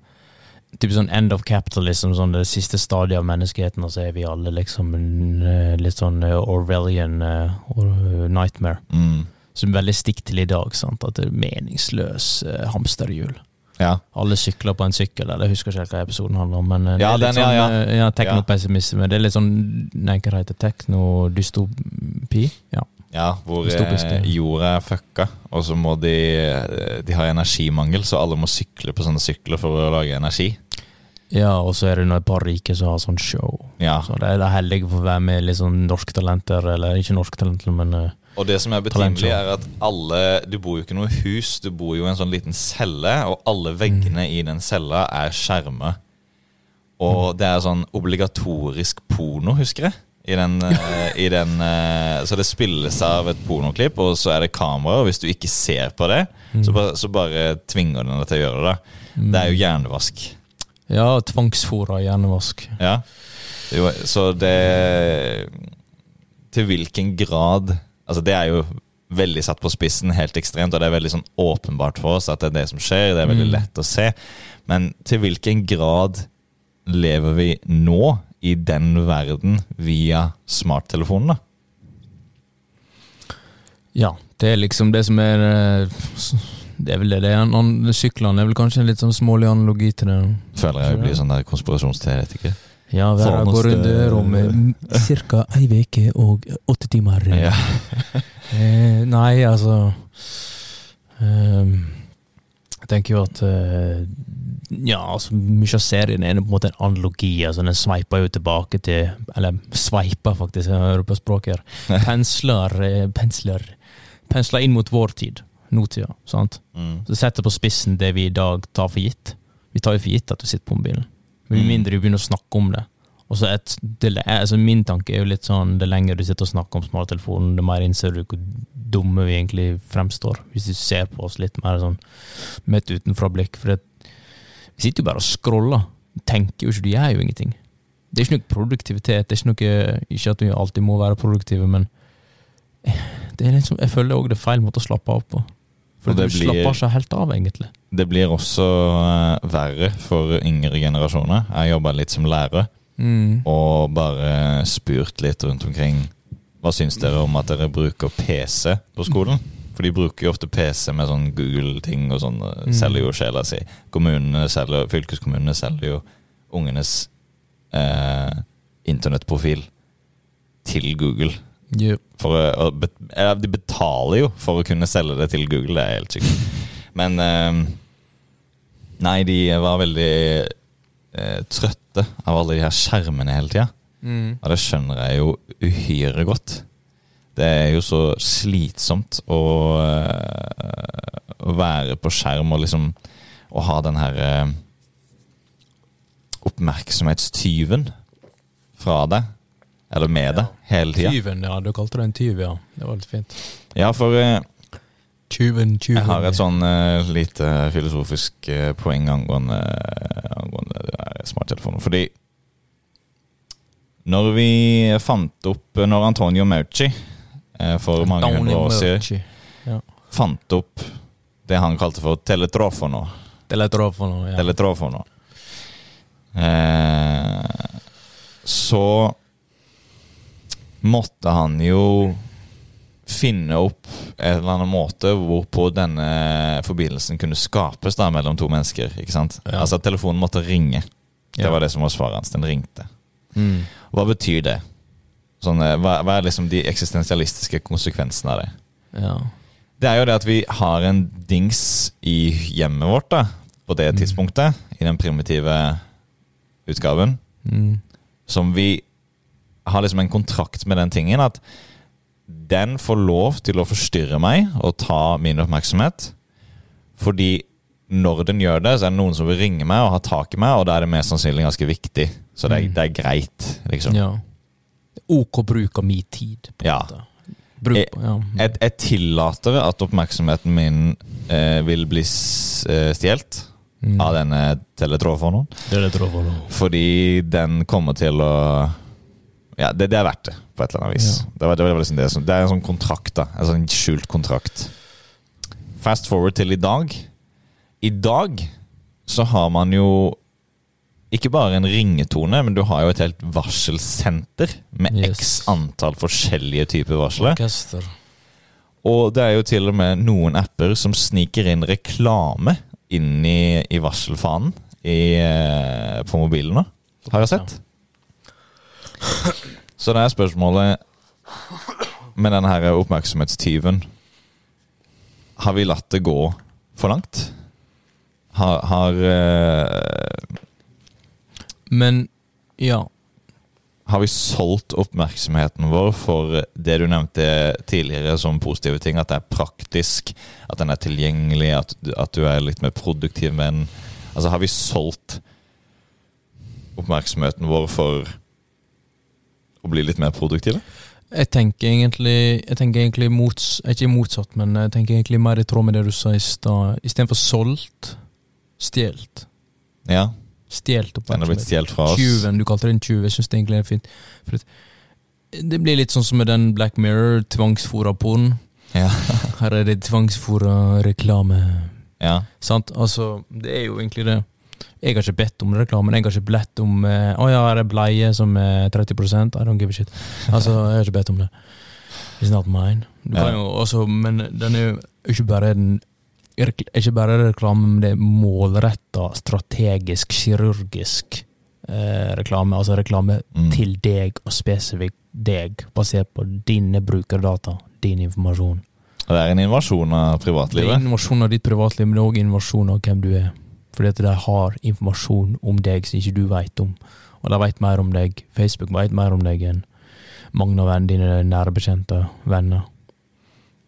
Typ sånn end of capitalism, sånn det siste stadiet av menneskeheten, og så er vi alle liksom en, eh, litt sånn eh, Orwellian uh, nightmare. Mm. Som er veldig stikk til i dag. sant? At det er meningsløs uh, hamsterhjul. Ja. Alle sykler på en sykkel, eller jeg husker ikke hva episoden handler om. Men Ja, det er litt den, ja, ja. sånn, eh, ja, teknopessimisme. Det er litt sånn Nei, hva det heter Teknodystopi? Ja. Ja, hvor eh, jorda er fucka, og så må de eh, De har energimangel, så alle må sykle på sånne sykler for å lage energi. ja, og så er det et par rike som har sånn show. Ja. Så det er det heldige for å være med litt sånn norske talenter, eller ikke norske talenter, men eh, Og det som er betimelig, er at alle Du bor jo ikke noe hus, du bor jo i en sånn liten celle, og alle veggene i den cella er skjermer. Og det er sånn obligatorisk porno, husker jeg. I den, eh, i den eh, Så det spilles av et pornoklipp, og så er det kamera, og hvis du ikke ser på det, så, bare, så bare tvinger den deg til å gjøre det. Det er jo hjernevask. Ja, tvangsfora hjernevask. Ja. Jo, så det Til hvilken grad Altså, det er jo veldig satt på spissen, helt ekstremt, og det er veldig sånn åpenbart for oss at det er det som skjer. Det er veldig Mm. lett å se. Men til hvilken grad lever vi nå i den verden via smarttelefonen, da? Ja, det er liksom det som er eh, Det er vel det. det er noen syklene er vel kanskje en litt sånn smålig analogi til det. Føler jeg blir sånn der konspirasjonsteoretiker. Ja, verden går rundt rommet ca. ei uke og åtte timer. Ja. Eh, nei, altså ehm, Jeg tenker jo at eh, Ja, altså mye av serien er på en måte en analogi. altså Den sveiper jo tilbake til Eller sveiper, faktisk, jeg hører på språket her. Pensler, eh, pensler Pensler inn mot vår tid. Nåtida. sant? Mm. Så setter på spissen det vi i dag tar for gitt. Vi tar jo for gitt at du sitter på mobilen. Med Mm. mindre du begynner å snakke om det. Og så et, det, altså Min tanke er jo litt sånn det lenger du sitter og snakker om smarttelefonen, det mer innser du hvor dumme vi egentlig fremstår. Hvis du ser på oss litt mer sånn med et utenfra-blikk. For det, vi sitter jo bare og scroller. Tenker jo ikke, du gjør jo ingenting. Det er ikke noe produktivitet. Det er ikke noe Ikke at vi alltid må være produktive, men det er liksom, jeg føler òg det er feil måte å slappe av på. For du slapper ikke helt av, egentlig. Det blir også eh, verre for yngre generasjoner. Jeg jobber litt som lærer. Mm. og bare spurt litt rundt omkring. Hva syns dere om at dere bruker PC på skolen? For de bruker jo ofte PC med sånn Google-ting og sånn. Mm. Selger jo sjela si. Kommunene selger, fylkeskommunene selger jo ungenes eh, internettprofil til Google. Yep. Å, de betaler jo for å kunne selge det til Google, det er helt sykt. Men eh, Nei, de var veldig eh, trøtte av alle de her skjermene hele tida. Mm. Og det skjønner jeg jo uhyre godt. Det er jo så slitsomt å, eh, å være på skjerm og liksom Å ha den her eh, oppmerksomhetstyven fra deg, eller med deg, hele tida. Tyven, ja. Du kalte det en tyv, ja. Det var litt fint. Ja, for eh, Tyven, tyven. jeg har et sånn uh, lite filosofisk uh, poeng angående, angående det der smarttelefonen. Fordi når vi fant opp Når Antonio Mauci eh, for mange hundre år siden Ja. fant opp det han kalte for teletrofono. Noe. Ja. Teletrofono. Eh, så måtte han jo finne opp en eller annen måte hvorpå denne forbindelsen kunne skapes da mellom to mennesker. ikke sant? Ja. Altså at telefonen måtte ringe. Det var det som var svaret hans. Den ringte. Mm. Hva betyr det? Sånn, eh, hva, hva er liksom de eksistensialistiske konsekvensene av det? ja. Det er jo det at vi har en dings i hjemmet vårt da, på det tidspunktet, i den primitive utgaven, Mm. som vi har liksom en kontrakt med den tingen at den får lov til å forstyrre meg og ta min oppmerksomhet. Fordi når den gjør det, så er det noen som vil ringe meg og ha tak i meg, og da er det mest sannsynlig ganske viktig. Så det er, Mm. det er greit, liksom. Ja. OK bruk av min tid, Ja. Bruk, Jeg- ja. Jeg, jeg tillater at oppmerksomheten min eh, vil bli eh, stjålet Mm. av denne jeg Fordi den kommer til å Ja, det, det er verdt det, på et eller annet vis. Ja. Det, var, det, var liksom det, det er en sånn kontrakt, da. En sånn skjult kontrakt. Fast forward til i dag. I dag så har man jo ikke bare en ringetone, men du har jo et helt varselsenter med Yes. x antall forskjellige typer varsler. Orkester. Og det er jo til og med noen apper som sniker inn reklame inn i, i varselfanen i, eh, på mobilen nå. Har jeg sett. Så det er spørsmålet med denne her oppmerksomhetstyven Har vi latt det gå for langt? Har, har, uh, Men ja. har vi solgt oppmerksomheten vår for det du nevnte tidligere som positive ting? At det er praktisk, at den er tilgjengelig, at, at du er litt mer produktiv med den? Altså, har vi solgt oppmerksomheten vår for å bli litt mer produktive? Jeg tenker egentlig Jeg tenker egentlig mots, Ikke motsatt, men jeg tenker egentlig mer i tråd med det du sa i stad. Istedenfor solgt, stjålet. Ja, Stjålet oppmerksomhet. Tjuven, du kalte det en tjuv. Jeg syns det egentlig er fint. Det blir litt sånn som med den Black Mirror, tvangsfora porn. Ja. Her er det tvangsfora reklame. ja. Sant? Altså, det er jo egentlig det. Jeg har ikke bedt om reklamen. Jeg har ikke bedt om eh, Å ja, er det bleie som er 30% I don't give a shit. Altså, jeg har ikke bedt om det. It's not mine. Ja. også, men den er jo ikke bare den ikke bare reklame, men det er målretta, strategisk, kirurgisk eh, reklame. Altså reklame Mm. til deg og spesifikt deg, basert på dine brukerdata, din informasjon. Det er en invasjon av privatlivet? Det er en invasjon av ditt privatliv, men det er òg invasjon av hvem du er. Fordi at de har informasjon om deg som ikke du veit om. Og de veit mer om deg. Facebook veit mer om deg enn mange av vennene dine nære bekjente venner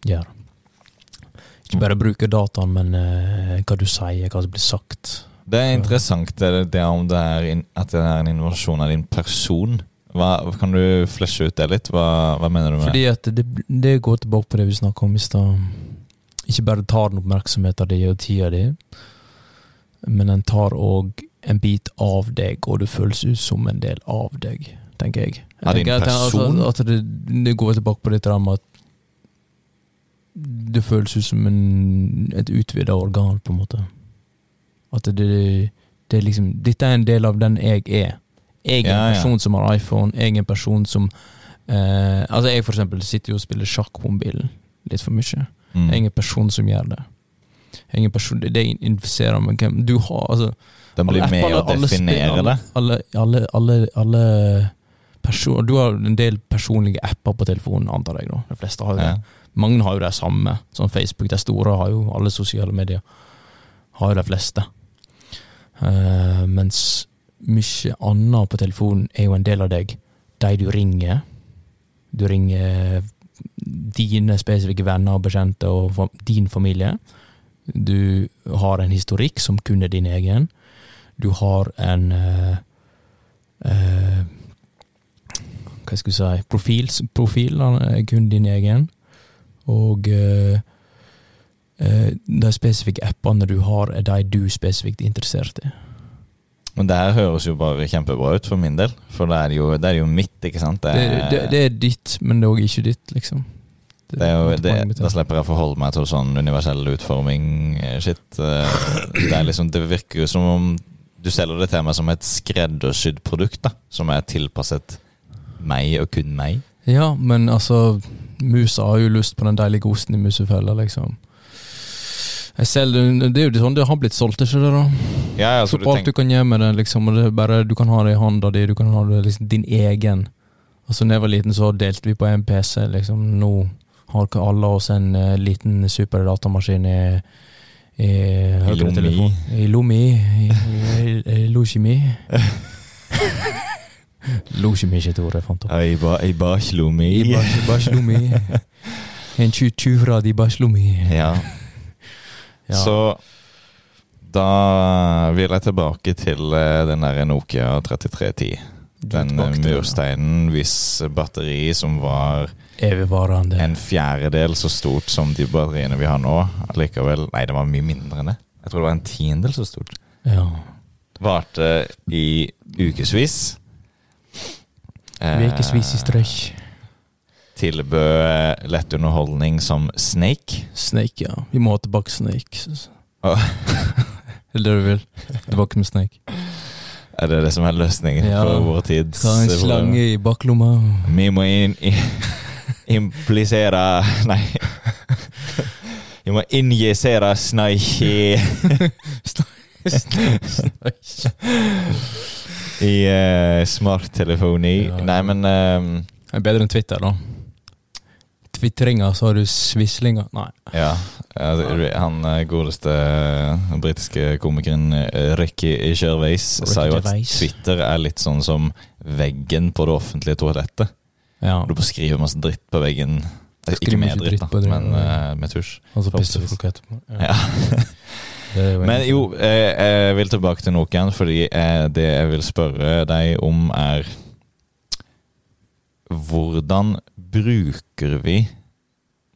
gjør. Ikke bare bruke dataen, men uh, hva du sier, hva som blir sagt. Det er interessant det, det om det er in, at det er en invasjon av din person. Hva, kan du flesje ut det litt? Hva, hva mener du med Fordi at det, det går tilbake på det vi snakka om i stad. Ikke bare tar den oppmerksomheten din og tida di, men den tar òg en bit av deg, og du føles ut som en del av deg, tenker jeg. jeg er det en person? at-? At, det, det går tilbake på dette med at det føles ut som en, et utvida organ, på en måte. At det, det er liksom Dette er en del av den jeg er. Jeg er Ja, en ja. person som har iPhone, jeg er en person som eh, Altså, jeg for eksempel sitter jo og spiller sjakk på mobilen litt for mye. Mm. Jeg er ingen person som gjør det. Ingen person, det infiserer med hvem Du har altså Den blir med å definere det. Alle, alle, alle, alle person, Du har en del personlige apper på telefonen, antar jeg. da De fleste har jo det. Ja. Mange har jo det samme. Sånn Facebook, de store har jo alle sosiale medier. Har jo de fleste. Uh, mens mye annet på telefonen er jo en del av deg. De du ringer. Du ringer dine spesifikke venner og bekjente og din familie. Du har en historikk som kun er din egen. Du har en eh, eh, Hva skal jeg si Profil, profil er kun din egen. Og eh, eh, de spesifikke appene du har, er de du spesifikt er interessert i. Men det her høres jo bare kjempebra ut for min del. For det er jo, det er jo mitt, ikke sant? Det, Det, det, det er ditt, men det er òg ikke ditt, liksom. Det er jo, det, da slipper jeg å forholde meg til sånn universell utforming-shit. Det er liksom, det virker jo som om du selger det til meg som et skreddersydd produkt, da. Som er tilpasset meg og kun meg. Ja, men altså Musa har jo lyst på den deilige osten i musefella, liksom. Selger, det er jo sånn det har blitt solgt, ikke det? da? Ja, altså, du alt du kan gjøre med det, liksom. Og det bare, du kan ha det i hånda di, du kan ha det liksom din egen. Altså, da jeg var liten, så delte vi på en PC, liksom. Nå Har ikke alle oss en eh, liten superdatamaskin i i. I Lomi. I, Lomi. i losjimi. Losjimi er ikke et ord jeg fant opp. I, ba, i baslomi. I bas- baslommi. En tju- tjuvradig baslommi. Ja. Ja. Så da vil jeg tilbake til eh, den der Nokia 3310. Er Den ja. mursteinen hvis batteri som var Evigvarende. en fjerdedel så stort som de batteriene vi har nå. Allikevel Nei, det var mye mindre enn det. Jeg tror det var en tiendedel så stort. Ja. Varte i ukevis. Ukevis i strekk. Tilbød lett underholdning som Snake. Snake, ja. Vi må ha tilbake Snake. Oh. Er det det du vil? Tilbake med Snake. Er det det som er løsningen Ja. for vår tids Ta en slange i baklomma. Vi må inn, i, implisere Nei. Vi må injisere sneik i, uh, smarttelefoni. Ja. Nei, men um, Det er bedre enn Twitter, da. Twitringa, så har du svislinga. Nei. Ja. Han eh, godeste eh, britiske komikeren eh, Ricky Gervais sa jo at. Twitter er litt sånn som veggen på det offentlige toalettet. Ja. Du bare skriver masse dritt på veggen. Eh, Ikke med dritt, da, men eh, med tusj. Og så pisser folk etterpå. Ja. Er Men jo, jeg, jeg vil tilbake til Nokian, fordi jeg, det jeg vil spørre deg om, er Hvordan bruker vi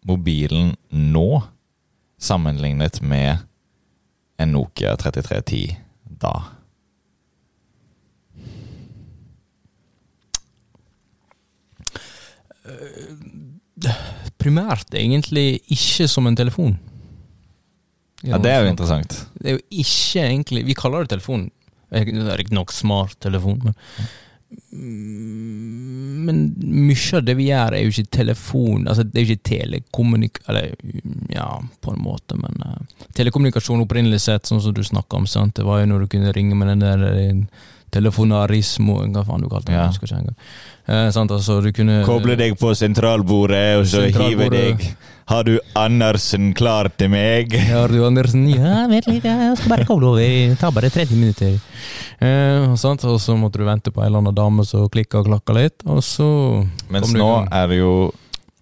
mobilen nå, sammenlignet med en Nokia 3310 da? Primært egentlig ikke som en telefon. Ja, Det er jo interessant. Det er jo ikke egentlig Vi kaller det telefon. Det er riktignok smarttelefon, men telefon Men mye av det vi gjør, er jo ikke telefon Altså, det er jo ikke telekommunik... Eller, ja, på en måte, men uh, Telekommunikasjon opprinnelig sett, sånn som du snakka om, sant? det var jo når du kunne ringe med den der eh, telefonarismo Hva faen du kalte det? Ja. Ikke engang. Eh, sant, altså, du kunne Koble deg på sentralbordet, og så hive deg Har du Andersen klar til meg? Har du Andersen? Ja, vent litt, jeg skal bare koble over. Det tar bare 30 minutter. Eh, sant? Og så måtte du vente på en eller annen dame som klikka og klakka litt, og så Mens nå er det jo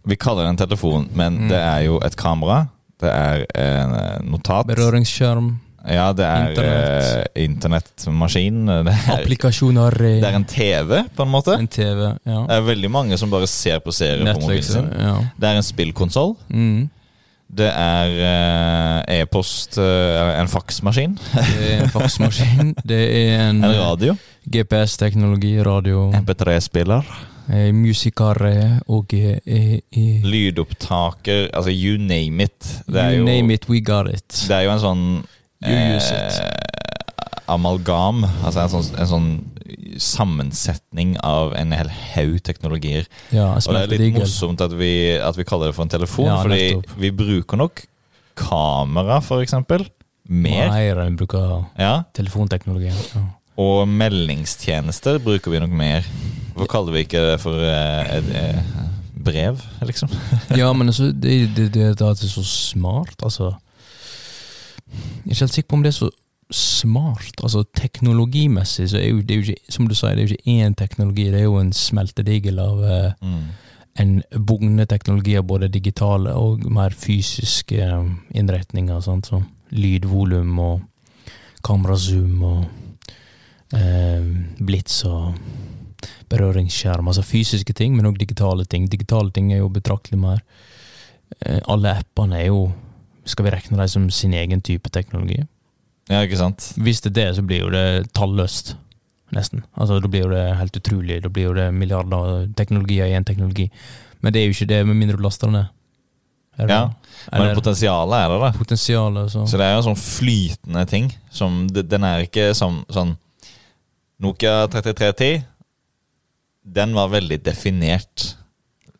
Vi kaller det en telefon, men Mm. det er jo et kamera. Det er en eh, notat. Berøringsskjerm, Ja, det er Internett. eh, internettmaskin. Det er, applikasjoner, eh, det er en TV, på en måte. en TV, ja. Det er veldig mange som bare ser på serier på mobilen sin. ja. Det er en spillkonsoll. Mm. Det er uh, e-post uh, En faksmaskin. Det er en faksmaskin, det er en, En radio. GPS-teknologi, radio, MP3-spiller. eh, musikere og eh, eh, Lydopptaker. Altså, you name it. Det You jo, name it, we got it. Det er jo en sånn You use it. amalgam. Altså en sånn, en sånn sammensetning av en hel haug teknologier. Ja, Og det er litt morsomt at vi, at vi kaller det for en telefon, Ja, fordi nettopp. vi bruker nok kamera, for eksempel. Mer. Mer enn bruker Ja. telefonteknologi. Ja. Og meldingstjenester bruker vi nok mer. Hvorfor kaller vi ikke det for eh, eh, brev, liksom? Ja, men altså, det, det, det, det det er så smart, altså Jeg er ikke helt sikker på om det er så smart. Altså, teknologimessig så er jo det er jo ikke, som du sa, det er jo ikke én teknologi, det er jo en smeltedigel av eh, Mm. en bugnende teknologi av både digitale og mer fysiske eh, innretninger, sant, som lydvolum og kamerazoom og eh, blits og berøringsskjerm, altså fysiske ting, men òg digitale ting. Digitale ting er jo betraktelig mer. Eh, alle appene er jo Skal vi regne dem som sin egen type teknologi? Ja, ikke sant? Hvis det er det, så blir jo det talløst. Nesten. Altså, Da blir jo det helt utrolig. Da blir jo det milliarder teknologier i én teknologi. Men det er jo ikke det, med mindre du laster det ned. Det Ja, det? Men Eller potensialet er der, da. potensialet, så Så det er jo en sånn flytende ting. Som, den er ikke som sånn Nokia 3310, den var veldig definert.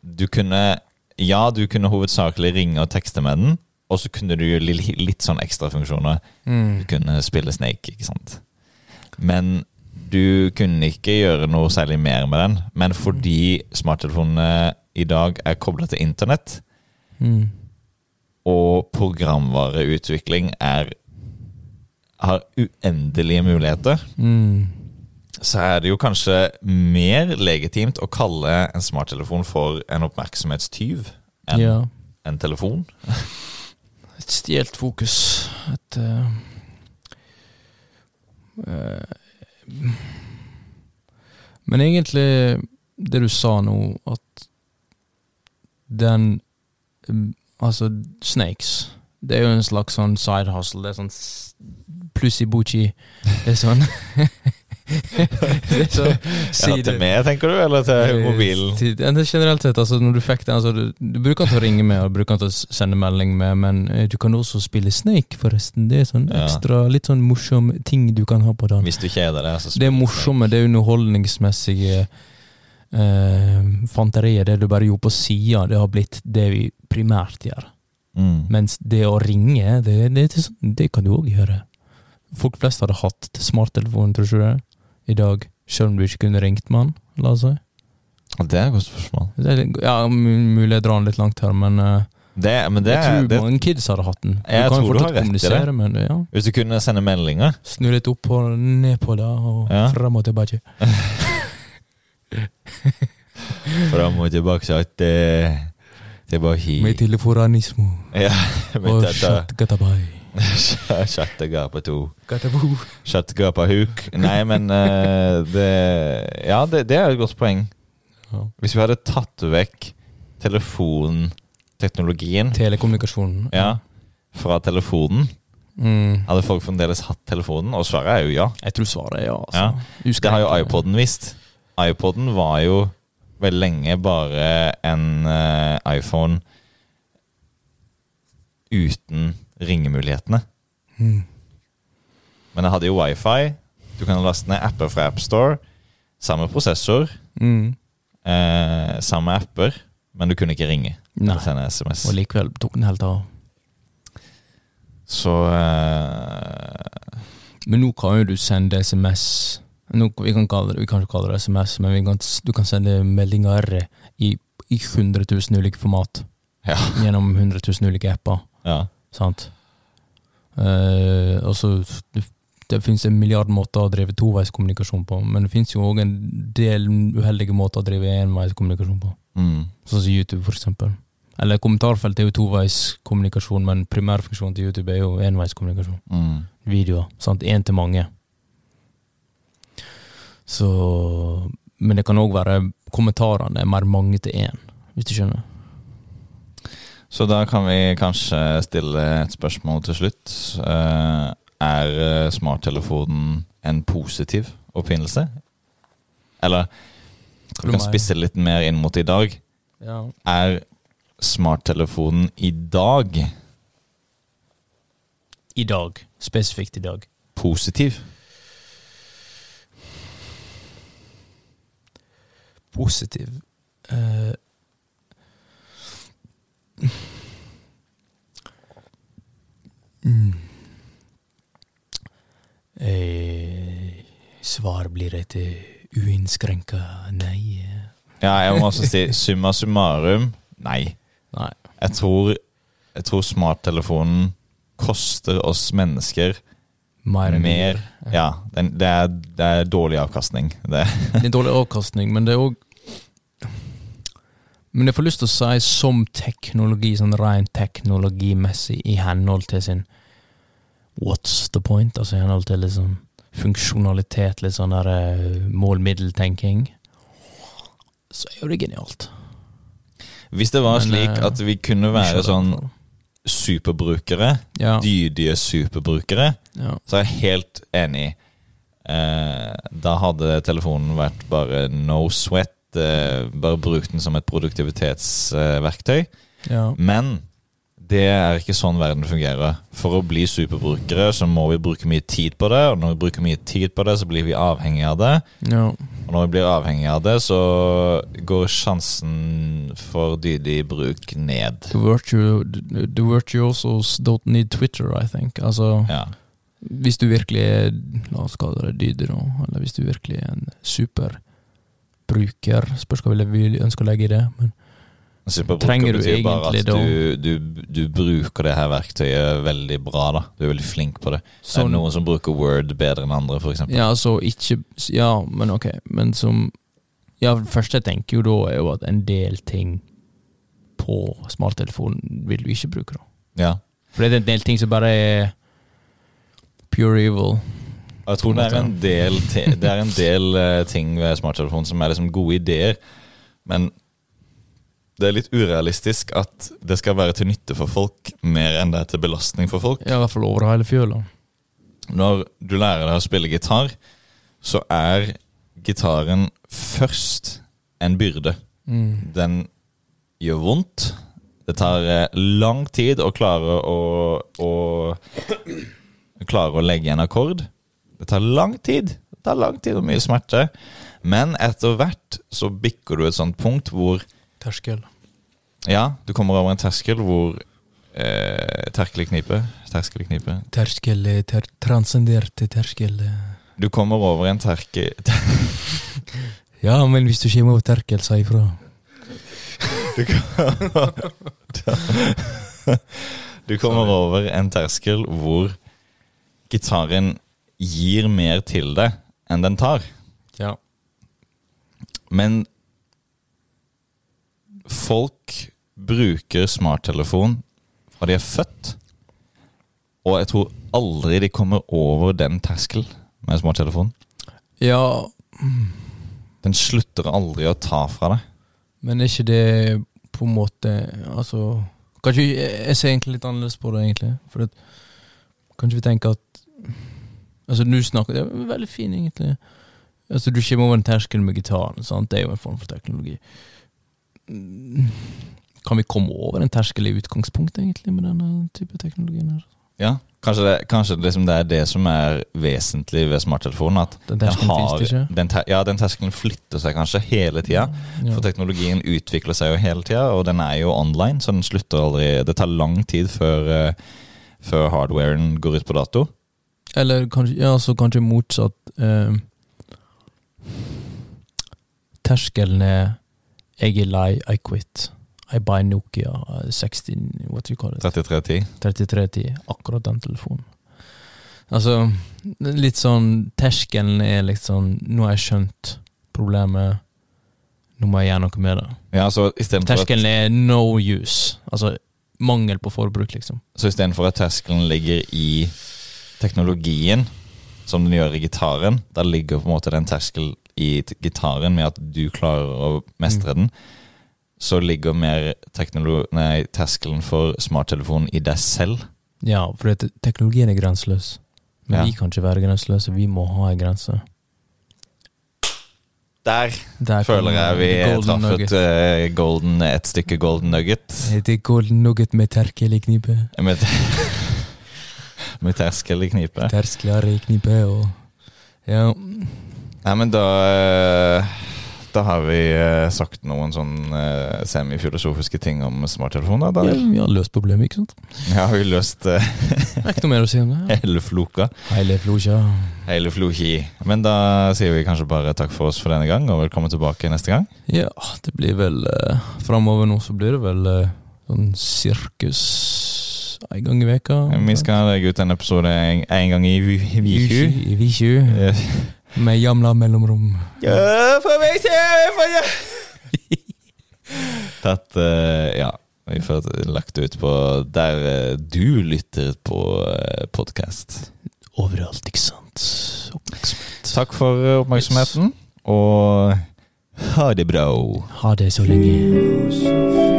Du kunne Ja, du kunne hovedsakelig ringe og tekste med den, og så kunne du litt sånn ekstrafunksjoner. mm. Du kunne spille Snake, ikke sant. Men du kunne ikke gjøre noe særlig mer med den. Men fordi smarttelefonene i dag er kobla til internett, Mm. og programvareutvikling er har uendelige muligheter, Mm. så er det jo kanskje mer legitimt å kalle en smarttelefon for en oppmerksomhetstyv enn Ja. en telefon. Et stjelt fokus. Et eh, eh, Men egentlig, det du sa nå, at den mm, Altså, Snakes Det er jo en slags sånn side hustle. Det er sånn s- pluss i buchi. Det sånn Det er sånn Ja, til meg, tenker du, eller til mobilen? Til- er Generelt sett, altså når du fikk den altså, du, du bruker den til å ringe med og bruker den til å sende melding med, men eh, du kan også spille Snake, forresten. Det er sånn Ja. litt sånn morsom ting du kan ha på den. Hvis du kjeder deg, så Det er morsomme, det er underholdningsmessige eh, fanteriet. Det du bare gjorde på sida, det har blitt det vi primært gjør. Mm. Mens det å ringe, det, det, det, det kan du òg gjøre. Folk flest hadde hatt smarttelefon, tror du ikke det? I dag, selv om du ikke kunne ringt med han, la oss si. Det er et godt spørsmål. Er, ja, mulig jeg drar den litt langt her, men eh, Det, men det, jeg tror det, mange kids hadde hatt den. Du Jeg kan tror du har rett i med det. Ja. hvis du kunne sende meldinger Snu litt opp og ned på det, og Ja. frem og tilbake. Fram og tilbake så at det, det var hi. Med telefonanismo. Ja, men og Chattegapa to. Kjøttegapa huk. Nei, men uh, det Ja, det, det er et godt poeng. Hvis vi hadde tatt vekk telefonteknologien Telekommunikasjonen. ja, fra telefonen, Mm. hadde folk fremdeles hatt telefonen? Og svaret er jo ja. Jeg tror svaret er ja. Altså. Ja. Det har jo iPoden visst. iPoden var jo veldig lenge bare en uh, iPhone uten ringemulighetene. Mm. Men jeg hadde jo wifi. Du kan laste ned apper fra AppStore. Samme prosessor, Mm. eh, samme apper, men du kunne ikke ringe Nei. eller sende SMS. Og likevel tok den helt av. Så eh, Men nå kan jo du sende SMS. Nå, vi, kan kalle det, vi kan ikke kalle det SMS, men vi kan, du kan sende meldinger i, i 100 000 ulike format. Ja. Gjennom 100 000 ulike apper. ja. Sant? Eh, altså, det, det finnes en milliard måter å drive toveiskommunikasjon på, men det finnes jo òg en del uheldige måter å drive enveiskommunikasjon på. Mm. Sånn som YouTube, for eksempel. Eller kommentarfelt er jo toveiskommunikasjon, men primærfunksjonen til YouTube er jo enveiskommunikasjon. Mm. Videoer. sant? Én til mange. Så Men det kan òg være kommentarene er mer mange til én, hvis du skjønner. Så da kan vi kanskje stille et spørsmål til slutt. Eh, er eh, smarttelefonen en positiv oppfinnelse? Eller vi kan spisse litt mer inn mot i dag. Ja. Er smarttelefonen i dag I dag. Spesifikt i dag. positiv? Positiv. Eh, mm. Eh, svar blir et eh, uinnskrenka nei. Ja, jeg må også si summa summarum nei. Nei. Jeg tror, jeg tror smarttelefonen koster oss mennesker Mer mer. mer. Ja, det, er, det er dårlig avkastning. Det. Det er dårlig avkastning, men det er òg Men jeg får lyst til å si som teknologi, sånn rent teknologimessig, i henhold til sin What's the point? Altså i henhold til liksom funksjonalitet, litt sånn der eh, mål-middel-tenking, så er jo det genialt. Hvis det var Men, slik eh, at vi kunne være sånn superbrukere, Ja. dydige superbrukere, ja. så er jeg helt enig. Eh, da hadde telefonen vært bare no sweat. Eh, bare bruk den som et produktivitetsverktøy. ja. Men det er ikke sånn verden fungerer. For å bli superbrukere så må vi bruke mye tid på det, og når vi bruker mye tid på det, så blir vi avhengig av det. ja. Og når vi blir avhengig av det, så går sjansen for dydig bruk ned. The, virtue, the virtuosos don't need Twitter, I think. Altså Ja. Hvis du virkelig er La oss kalle det dyder. Eller hvis du virkelig er en superbruker. Spørs hva vi ønsker å legge i det. Men Trenger du egentlig bare at du, du, du bruker det her verktøyet veldig bra. da Du er veldig flink på det. Det Sånn, er noen som bruker Word bedre enn andre, f.eks. ja, så ikke Ja, men ok. Men som Ja, det første jeg tenker jo da, er jo at en del ting på smarttelefonen vil du ikke bruke, da. Ja. For det er en del ting som bare er pure evil. Jeg tror det er en del, det er en del eh, ting ved smarttelefonen som er liksom gode ideer, men det er litt urealistisk at det skal være til nytte for folk mer enn det er til belastning for folk. I hvert fall over hele fjøla. Når du lærer deg å spille gitar, så er gitaren først en byrde. Mm. Den gjør vondt. Det tar eh, lang tid å klare å, å Klare å legge en akkord. Det tar lang tid. Det tar lang tid og mye smerte. Men etter hvert så bikker du et sånt punkt hvor Terskel. Ja, du kommer over en terskel hvor eh, Terkel i knipe. Terskel. Terskel ter Transcenderte terskel Du kommer over en terke... Ja, men hvis du kommer over terkel, si ifra. Du kommer, du kommer over en terskel hvor gitaren gir mer til det enn den tar. Ja. Men folk bruker smarttelefon fra de er født, og jeg tror aldri de kommer over den terskel med smarttelefon. Ja, Den slutter aldri å ta fra deg. men er ikke det på en måte Altså Kanskje Jeg ser egentlig litt annerledes på det, egentlig. For det, kanskje vi tenker at Altså, du snakker Det er veldig fin, egentlig. Altså, du kommer over en terskel med gitaren. Sant? Det er jo en form for teknologi. Kan vi komme over en terskel i utgangspunktet, egentlig, med denne type teknologien? her? Ja, Kanskje, det, kanskje liksom det er det som er vesentlig ved smarttelefonen. At Den terskelen har, ikke? den, ter- ja, den terskelen flytter seg kanskje hele tida. Ja. For teknologien utvikler seg jo hele tida, og den er jo online, så den slutter aldri Det tar lang tid før, eh, før hardwaren går ut på dato. Eller kanskje, ja, så kanskje motsatt. Eh, terskelen er Jeg er lei, I quit. I buy Nokia eh, 16 What do you call it? 3310. 3310. Akkurat den telefonen. Altså, litt sånn Terskelen er litt sånn Nå har jeg skjønt problemet. Nå må jeg gjøre noe med det. Ja, så istedenfor at, Terskelen er no use. Altså mangel på forbruk, liksom. så i stedet for at terskelen ligger i teknologien, som den gjør i gitaren, da ligger på en måte den terskel i gitaren med at du klarer å mestre den. Så ligger mer nei, terskelen for smarttelefonen i deg selv. Ja, for teknologien er grenseløs. Men Ja. vi kan ikke være grenseløse. Vi må ha en grense. Der Der føler jeg vi traff et, eh, golden, et stykke golden nugget. Det er golden nugget med terkel i knipe. Med, terskel i knipe. Terskler i knipe og Ja. Nei, men da eh, Da har vi eh, sagt noen sånn eh, semifilosofiske ting om smarttelefoner. Da ja, vi har løst problemet, ikke sant? Ja, vi har løst Det er ikke noe mer å si om det. hele floka. Hele floka. Hele floki. Men da sier vi kanskje bare takk for oss for denne gang, og velkommen tilbake neste gang. Ja, det blir vel Framover nå så blir det vel sånn sirkus en gang i veka. Vi skal legge ut en episode en, en gang i vi- viku. Eh, Med jamla mellomrom. Ja, for meg selv! Tatt uh, Ja. Vi får lagt det ut på der eh, du lytter på uh, podkast. Overalt, ikke sant? Oppmerksomhet. Takk for eh, oppmerksomheten, og ha det bra. Ha det så lenge.